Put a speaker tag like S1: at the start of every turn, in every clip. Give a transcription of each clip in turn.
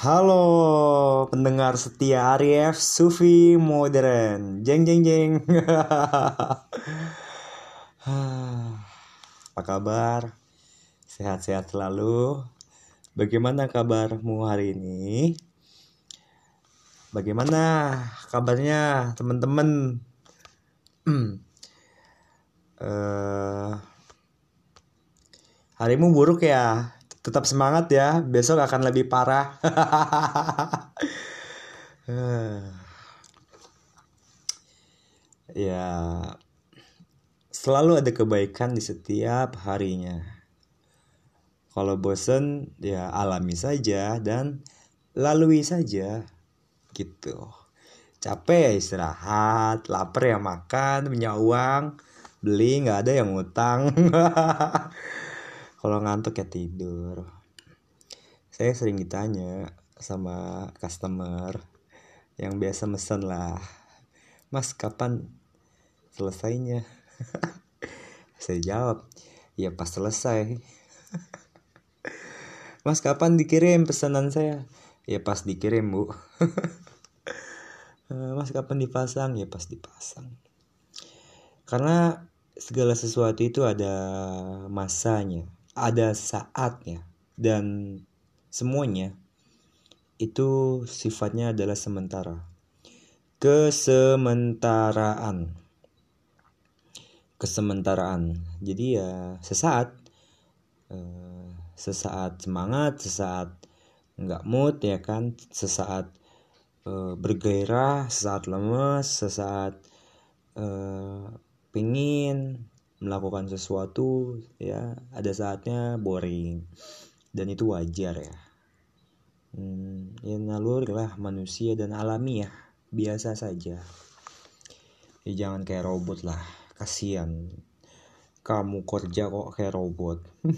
S1: Halo pendengar setia Arif Sufi Modern Jeng jeng jeng Apa kabar? Sehat-sehat selalu Bagaimana kabarmu hari ini? Bagaimana kabarnya teman-teman? uh, harimu buruk ya? Tetap semangat ya besok akan lebih parah. Ya selalu ada kebaikan di setiap harinya. Kalau bosen ya alami saja dan lalui saja gitu. Capek ya istirahat lapar ya makan punya uang beli nggak ada yang ngutang kalau ngantuk ya tidur. Saya sering ditanya sama customer yang biasa mesen lah mas kapan selesainya? Saya jawab ya pas selesai. Mas kapan dikirim pesanan saya? Ya pas dikirim bu. Mas kapan dipasang? Ya pas dipasang. Karena segala sesuatu itu ada masanya ada saatnya dan semuanya itu sifatnya adalah sementara. Kesementaraan. Kesementaraan. Jadi ya sesaat eh, sesaat semangat, sesaat nggak mood ya kan, sesaat eh, bergairah, sesaat lemes, sesaat eh, pingin melakukan sesuatu ya ada saatnya boring. Dan itu wajar ya. Hmm, ya naluri lah manusia dan alami ya biasa saja. Ya jangan kayak robot lah kasihan. Kamu kerja kok kayak robot.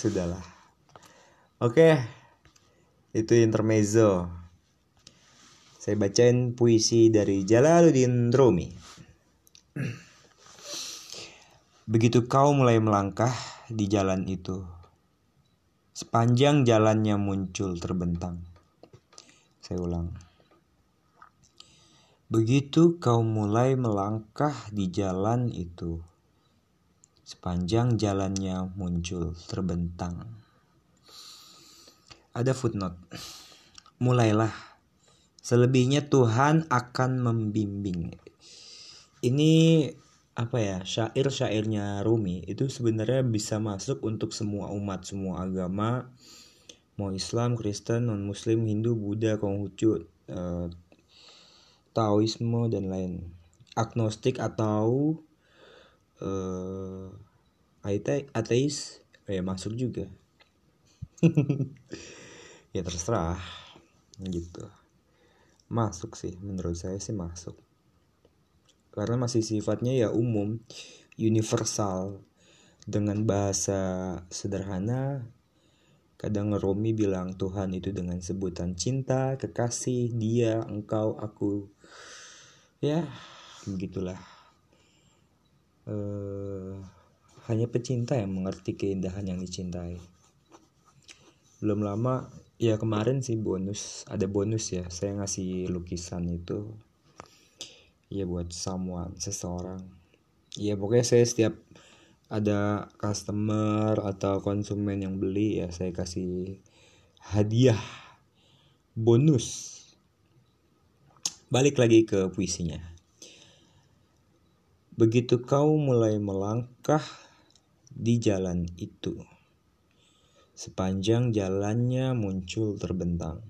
S1: Sudahlah. Oke itu intermezzo. Saya bacain puisi dari Jalaluddin Rumi Begitu kau mulai melangkah di jalan itu, sepanjang jalannya muncul terbentang. Saya ulang. Begitu kau mulai melangkah di jalan itu, sepanjang jalannya muncul terbentang. Ada footnote. Mulailah. Selebihnya Tuhan akan membimbing ini apa ya syair-syairnya Rumi itu sebenarnya bisa masuk untuk semua umat semua agama. Mau Islam Kristen non Muslim Hindu Buddha Konghucu uh, Taoisme dan lain. Agnostik atau uh, ateis ya masuk juga. Ya terserah. Gitu. Masuk sih menurut saya sih masuk karena masih sifatnya ya umum, universal dengan bahasa sederhana. Kadang Romi bilang Tuhan itu dengan sebutan cinta, kekasih, dia, engkau, aku. Ya, begitulah. Uh, hanya pecinta yang mengerti keindahan yang dicintai. Belum lama, ya kemarin sih bonus, ada bonus ya. Saya ngasih lukisan itu ya buat someone seseorang. Ya pokoknya saya setiap ada customer atau konsumen yang beli ya saya kasih hadiah bonus. Balik lagi ke puisinya. Begitu kau mulai melangkah di jalan itu sepanjang jalannya muncul terbentang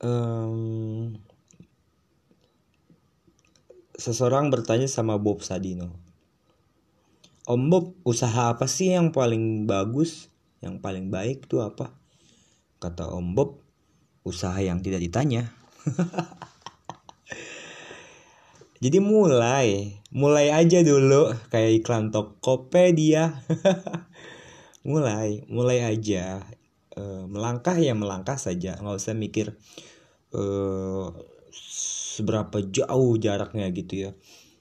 S1: um, seseorang bertanya sama Bob Sadino Om Bob usaha apa sih yang paling bagus yang paling baik itu apa? Kata Om Bob usaha yang tidak ditanya. Jadi mulai mulai aja dulu kayak iklan Tokopedia. Mulai mulai aja e, melangkah ya melangkah saja. Nggak usah mikir uh, seberapa jauh jaraknya gitu ya.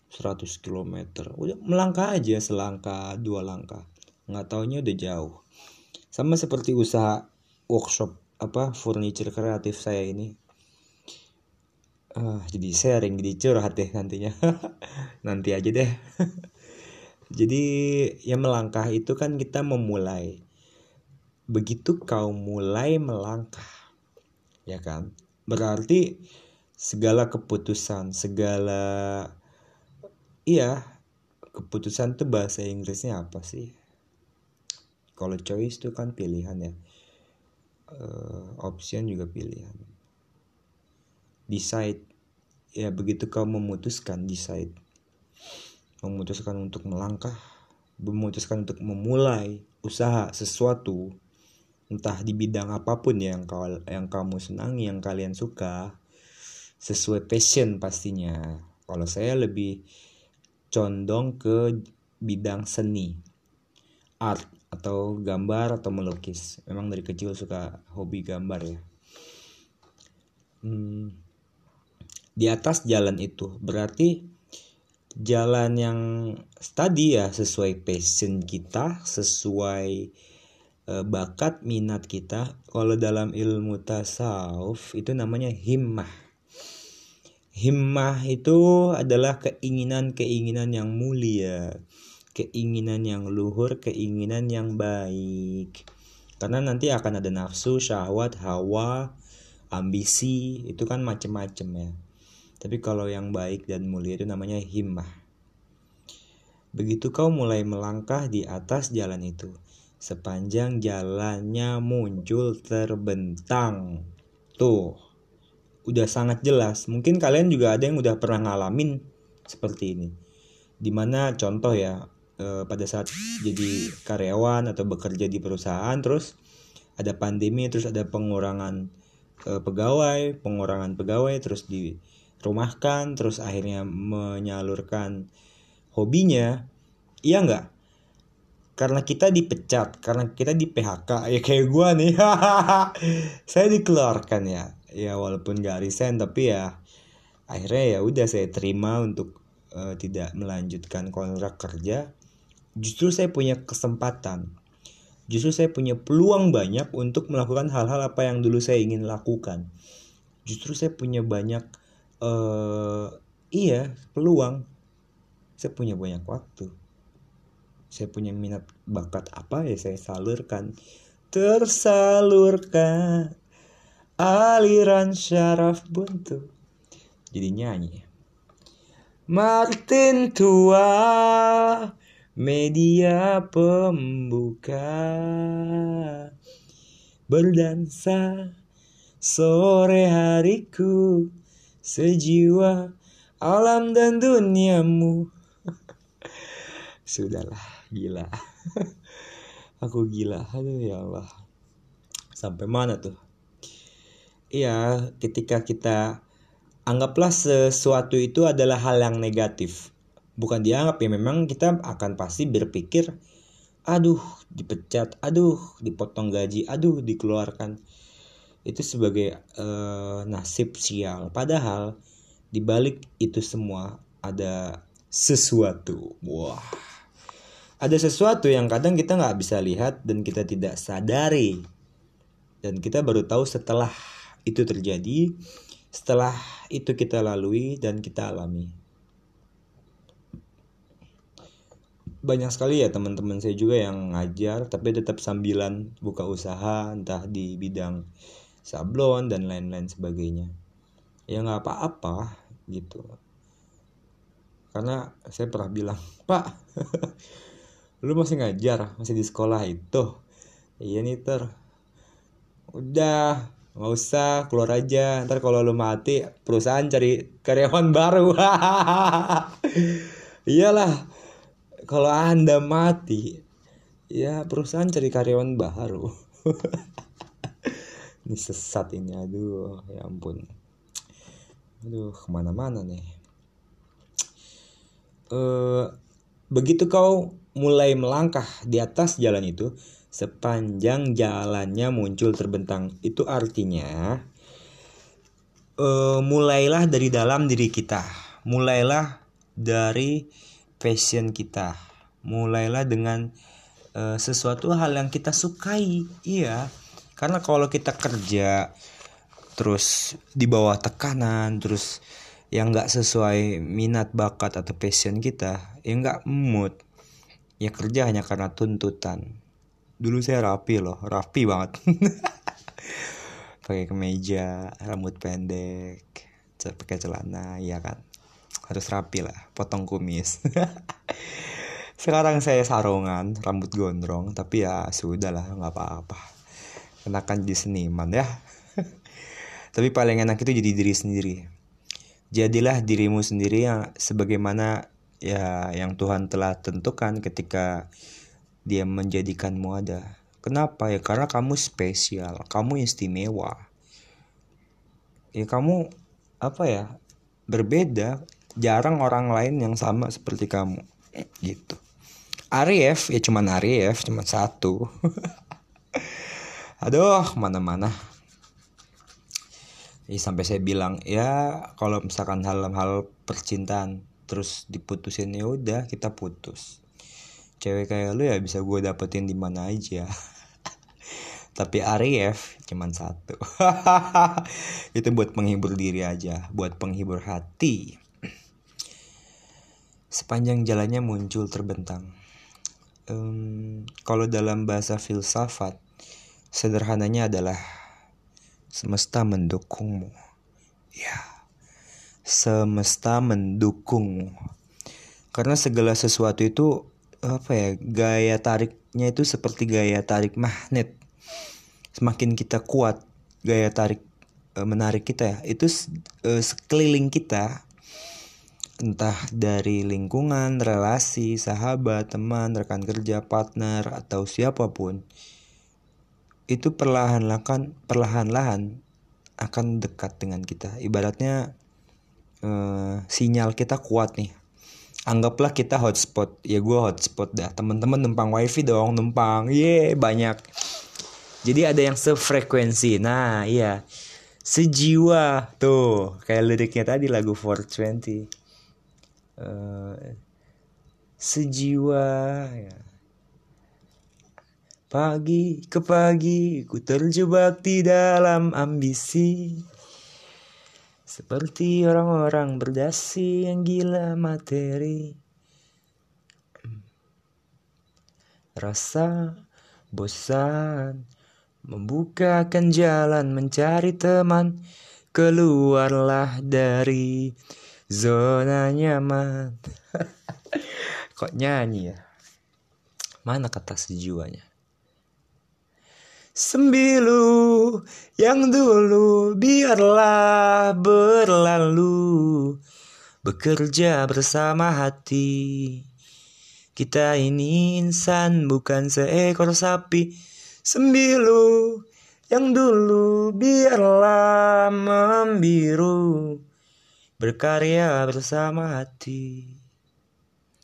S1: 100 km udah melangkah aja selangkah dua langkah. Nggak taunya udah jauh. Sama seperti usaha workshop apa furniture kreatif saya ini. Uh, jadi sharing jadi curhat deh nantinya. Nanti aja deh. Jadi ya melangkah itu kan kita memulai begitu kau mulai melangkah. Ya kan? Berarti segala keputusan segala iya keputusan tuh bahasa Inggrisnya apa sih? Kalau choice itu kan pilihan ya. Uh, option juga pilihan. Decide. Ya begitu kau memutuskan decide. Memutuskan untuk melangkah memutuskan untuk memulai usaha sesuatu entah di bidang apa pun yang kau yang kamu senangi yang kalian suka sesuai passion pastinya. Kalau saya lebih condong ke bidang seni art atau gambar atau melukis. Memang dari kecil suka hobi gambar ya. Hmm, di atas jalan itu berarti jalan yang tadi ya sesuai passion kita sesuai bakat minat kita kalau dalam ilmu tasawuf itu namanya himmah. Himmah itu adalah keinginan-keinginan yang mulia keinginan yang luhur keinginan yang baik. Karena nanti akan ada nafsu syahwat hawa ambisi itu kan macem-macem ya. Tapi kalau yang baik dan mulia itu namanya himmah. Begitu kau mulai melangkah di atas jalan itu sepanjang jalannya muncul terbentang. Tuh, udah sangat jelas. Mungkin kalian juga ada yang udah pernah ngalamin seperti ini. Di mana contoh ya, eh, pada saat jadi karyawan atau bekerja di perusahaan, terus ada pandemi, terus ada pengurangan eh, pegawai, pengurangan pegawai, terus dirumahkan, terus akhirnya menyalurkan hobinya. Iya nggak? Karena kita dipecat, karena kita di PHK, ya kayak gue nih, saya dikeluarkan ya, ya walaupun gak resign tapi ya akhirnya ya udah saya terima untuk uh, tidak melanjutkan kontrak kerja. Justru saya punya kesempatan, justru saya punya peluang banyak untuk melakukan hal-hal apa yang dulu saya ingin lakukan. Justru saya punya banyak, uh, iya peluang, saya punya banyak waktu saya punya minat bakat apa ya saya salurkan. Tersalurkan aliran syaraf buntu. Jadi nyanyi Martin tua media pembuka. Berdansa sore hariku sejiwa alam dan duniamu. Sudahlah gila. Aku gila. Aduh ya Allah. Sampai mana tuh? Iya ketika kita anggaplah sesuatu itu adalah hal yang negatif. Bukan dianggap ya memang kita akan pasti berpikir aduh dipecat aduh dipotong gaji aduh dikeluarkan. Itu sebagai uh, nasib sial. Padahal dibalik itu semua ada sesuatu. Wah ada sesuatu yang kadang kita nggak bisa lihat dan kita tidak sadari. Dan kita baru tahu setelah itu terjadi setelah itu kita lalui dan kita alami. Banyak sekali ya teman-teman saya juga yang ngajar tapi tetap sambilan buka usaha entah di bidang sablon dan lain-lain sebagainya. Ya nggak apa-apa gitu. Karena saya pernah bilang pak lu masih ngajar masih di sekolah itu? Iya nih ter. Udah nggak usah keluar aja. Ntar kalau lu mati perusahaan cari karyawan baru. Iyalah kalau anda mati ya perusahaan cari karyawan baru. Ini sesat ini aduh ya ampun. Aduh ke mana-mana nih. Eh uh, begitu kau mulai melangkah di atas jalan itu sepanjang jalannya muncul terbentang. Itu artinya uh, mulailah dari dalam diri kita. Mulailah dari passion kita. Mulailah dengan uh, sesuatu hal yang kita sukai iya karena kalau kita kerja terus di bawah tekanan terus yang nggak sesuai minat bakat atau passion kita ya nggak mood ya kerja hanya karena tuntutan. Dulu saya rapi loh rapi banget. Pakai kemeja rambut pendek pakai celana ya kan? Harus rapi lah potong kumis. Sekarang saya sarungan rambut gondrong tapi ya sudah lah nggak apa-apa. Kenakan jadi seniman ya. Tapi paling enak itu jadi diri sendiri. Jadilah dirimu sendiri yang sebagaimana ya yang Tuhan telah tentukan ketika dia menjadikanmu ada. Kenapa? Ya karena kamu spesial kamu istimewa. Ya kamu apa ya berbeda jarang orang lain yang sama seperti kamu. Gitu. Arif ya cuman Arif cuman satu. Aduh mana-mana. Ya, sampai saya bilang ya kalau misalkan hal-hal percintaan terus diputusin ya udah kita putus. Cewek kayak lu ya bisa gue dapetin di mana aja. Tapi Arif cuman satu. Itu buat penghibur diri aja buat penghibur hati. Sepanjang jalannya muncul terbentang. Um, kalau dalam bahasa filsafat sederhananya adalah semesta mendukungmu. Ya semesta mendukung karena segala sesuatu itu apa ya gaya tariknya itu seperti gaya tarik magnet. Semakin kita kuat gaya tarik e, menarik kita ya itu e, sekeliling kita. Entah dari lingkungan relasi sahabat teman rekan kerja partner atau siapa pun itu perlahan-lahan perlahan-lahan akan dekat dengan kita. Ibaratnya uh, sinyal kita kuat nih. Anggaplah kita hotspot. Ya gue hotspot dah. Teman-teman numpang wifi dong numpang. Ye banyak. Jadi ada yang sefrekuensi. Nah iya. Sejiwa. Tuh kayak liriknya tadi lagu 420 uh, eh, sejiwa ya. pagi ke pagi ku terjebak di dalam ambisi seperti orang-orang berdasi yang gila materi Rasa bosan Membukakan jalan mencari teman Keluarlah dari zona nyaman Kok nyanyi ya? Mana kata sejuanya? Sembilu. Yang dulu biarlah berlalu. Bekerja bersama hati. Kita ini insan bukan seekor sapi. Sembilu. Yang dulu biarlah membiru. Berkarya bersama hati.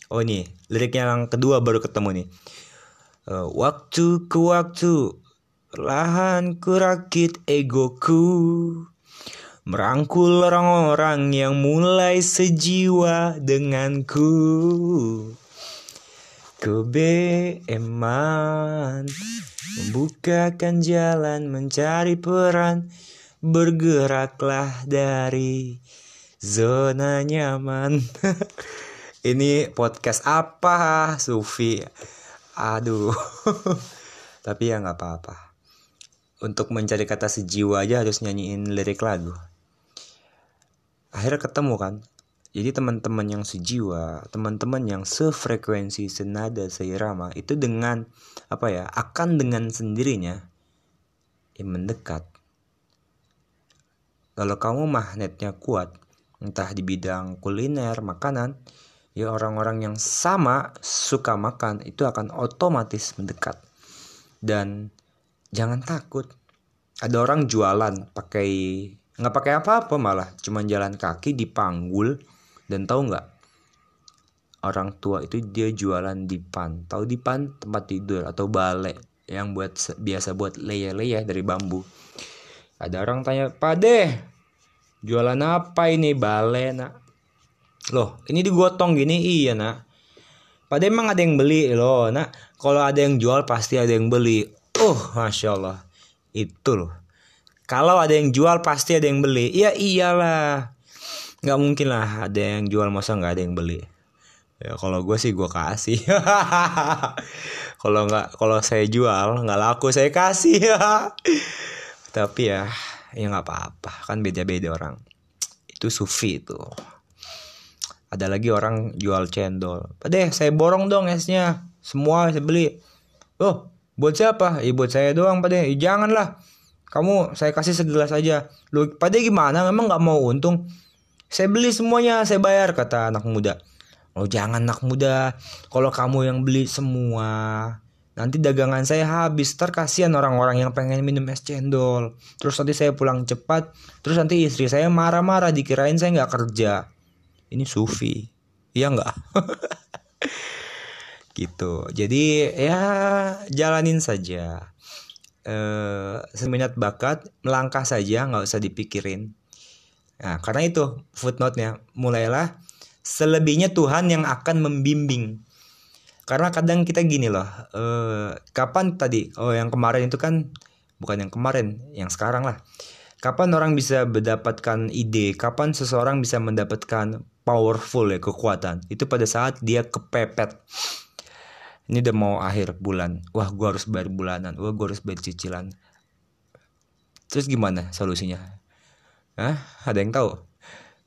S1: Oh ini lirik yang kedua baru ketemu nih. Uh, Waktu ke waktu Perlahan kurakit egoku Merangkul orang-orang yang mulai sejiwa denganku. Kebeeman Membukakan jalan mencari peran Bergeraklah dari zona nyaman. Ini podcast apa Sufi? Aduh Tapi ya nggak apa-apa untuk mencari kata sejiwa aja harus nyanyiin lirik lagu. Akhirnya ketemu kan? Jadi teman-teman yang sejiwa teman-teman yang sefrekuensi senada seirama itu dengan apa ya akan dengan sendirinya ya mendekat. Kalau kamu magnetnya kuat entah di bidang kuliner makanan ya orang-orang yang sama suka makan itu akan otomatis mendekat. Dan jangan takut. Ada orang jualan pakai nggak pakai apa-apa malah. Cuman jalan kaki dipanggul dan tahu nggak? Orang tua itu dia jualan di pan tahu di pan tempat tidur atau balai yang buat biasa buat leya-leya dari bambu. Ada orang tanya pade jualan apa ini balai nak? Loh ini digotong gini. Iya nak. Padahal emang ada yang beli? Loh. Nah, kalau ada yang jual pasti ada yang beli. Oh, masya Allah. Itu loh. Kalau ada yang jual pasti ada yang beli. Ya iyalah. Nggak mungkin lah ada yang jual masa nggak ada yang beli. Ya kalau gue sih gue kasih. kalau nggak kalau saya jual nggak laku saya kasih. Tapi ya ya nggak apa-apa kan beda-beda orang. Itu sufi itu ada lagi orang jual cendol Padeh saya borong dong esnya semua saya beli oh buat siapa? Ya buat saya doang Padeh ya, janganlah. Kamu saya kasih segelas aja. Lu Padeh gimana? Memang nggak mau untung. Saya beli semuanya saya bayar kata anak muda. Oh jangan anak muda. Kalau kamu yang beli semua nanti dagangan saya habis. Ter kasihan orang-orang yang pengen minum es cendol. Terus nanti saya pulang cepat. Terus nanti istri saya marah-marah dikirain saya nggak kerja. Ini sufi. Iya nggak gitu. Jadi ya jalanin saja. Eh seminat bakat melangkah saja nggak usah dipikirin. Nah karena itu footnote-nya mulailah selebihnya Tuhan yang akan membimbing. Karena kadang kita gini loh eh, kapan tadi oh yang kemarin itu kan bukan yang kemarin yang sekarang lah. Kapan orang bisa mendapatkan ide? Kapan seseorang bisa mendapatkan powerful ya kekuatan? Itu pada saat dia kepepet ini udah mau akhir bulan. Wah gue harus bayar bulanan. Wah gue harus bayar cicilan. Terus gimana solusinya? Hah? ada yang tahu?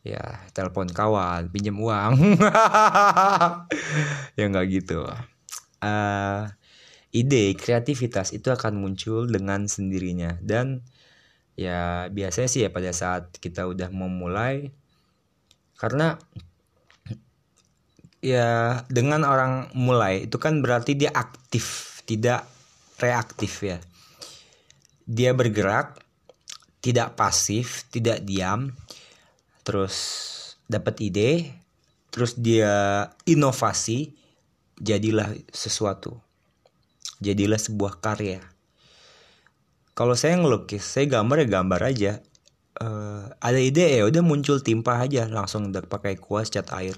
S1: Ya telepon kawan pinjam uang. Ya nggak gitu. Uh, ide kreativitas itu akan muncul dengan sendirinya. Dan ya biasanya sih ya pada saat kita udah memulai karena ya dengan orang mulai itu kan berarti dia aktif tidak reaktif ya. Dia bergerak tidak pasif tidak diam terus dapat ide terus dia inovasi jadilah sesuatu. Jadilah sebuah karya. Kalau saya ngelukis saya gambar ya gambar aja. Uh, ada ide ya udah muncul timpa aja langsung pakai kuas cat air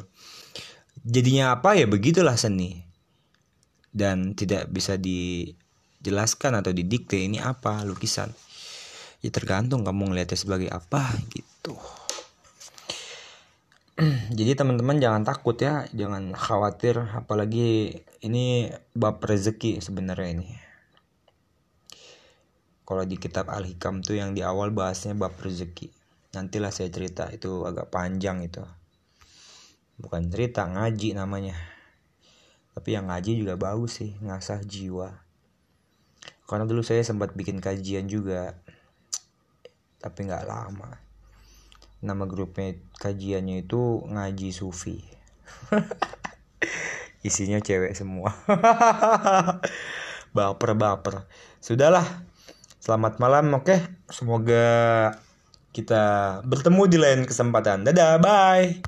S1: jadinya apa? Ya begitulah seni. Dan tidak bisa dijelaskan atau didikte ini apa lukisan. Ya tergantung kamu ngeliatnya sebagai apa gitu. Jadi teman-teman jangan takut ya jangan khawatir apalagi ini bab rezeki sebenarnya ini. Kalau di kitab Al-Hikam tuh yang di awal bahasnya bab rezeki. Nantilah saya cerita itu agak panjang itu bukan cerita ngaji namanya tapi yang ngaji juga bagus sih ngasah jiwa karena dulu saya sempat bikin kajian juga tapi nggak lama nama grupnya kajiannya itu ngaji sufi isinya cewek semua baper baper sudahlah Selamat malam, oke. Semoga kita bertemu di lain kesempatan. Dadah, bye.